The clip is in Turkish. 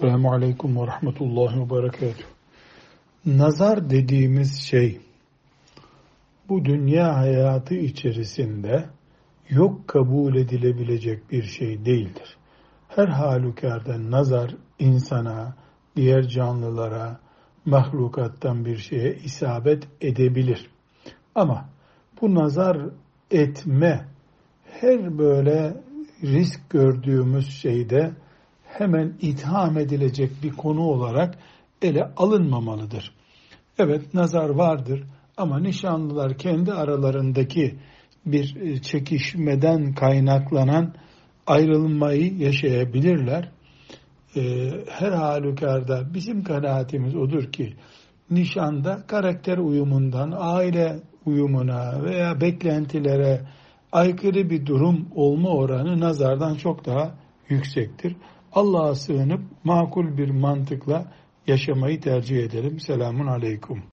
Selamun Aleyküm ve Rahmetullahi ve Berekatuhu. Nazar dediğimiz şey bu dünya hayatı içerisinde yok kabul edilebilecek bir şey değildir. Her halükarda nazar insana, diğer canlılara, mahlukattan bir şeye isabet edebilir. Ama bu nazar etme her böyle risk gördüğümüz şeyde hemen itham edilecek bir konu olarak ele alınmamalıdır. Evet nazar vardır ama nişanlılar kendi aralarındaki bir e, çekişmeden kaynaklanan ayrılmayı yaşayabilirler. Ee, her halükarda bizim kanaatimiz odur ki nişanda karakter uyumundan, aile uyumuna veya beklentilere aykırı bir durum olma oranı nazardan çok daha yüksektir. Allah'a sığınıp makul bir mantıkla yaşamayı tercih edelim. Selamun aleyküm.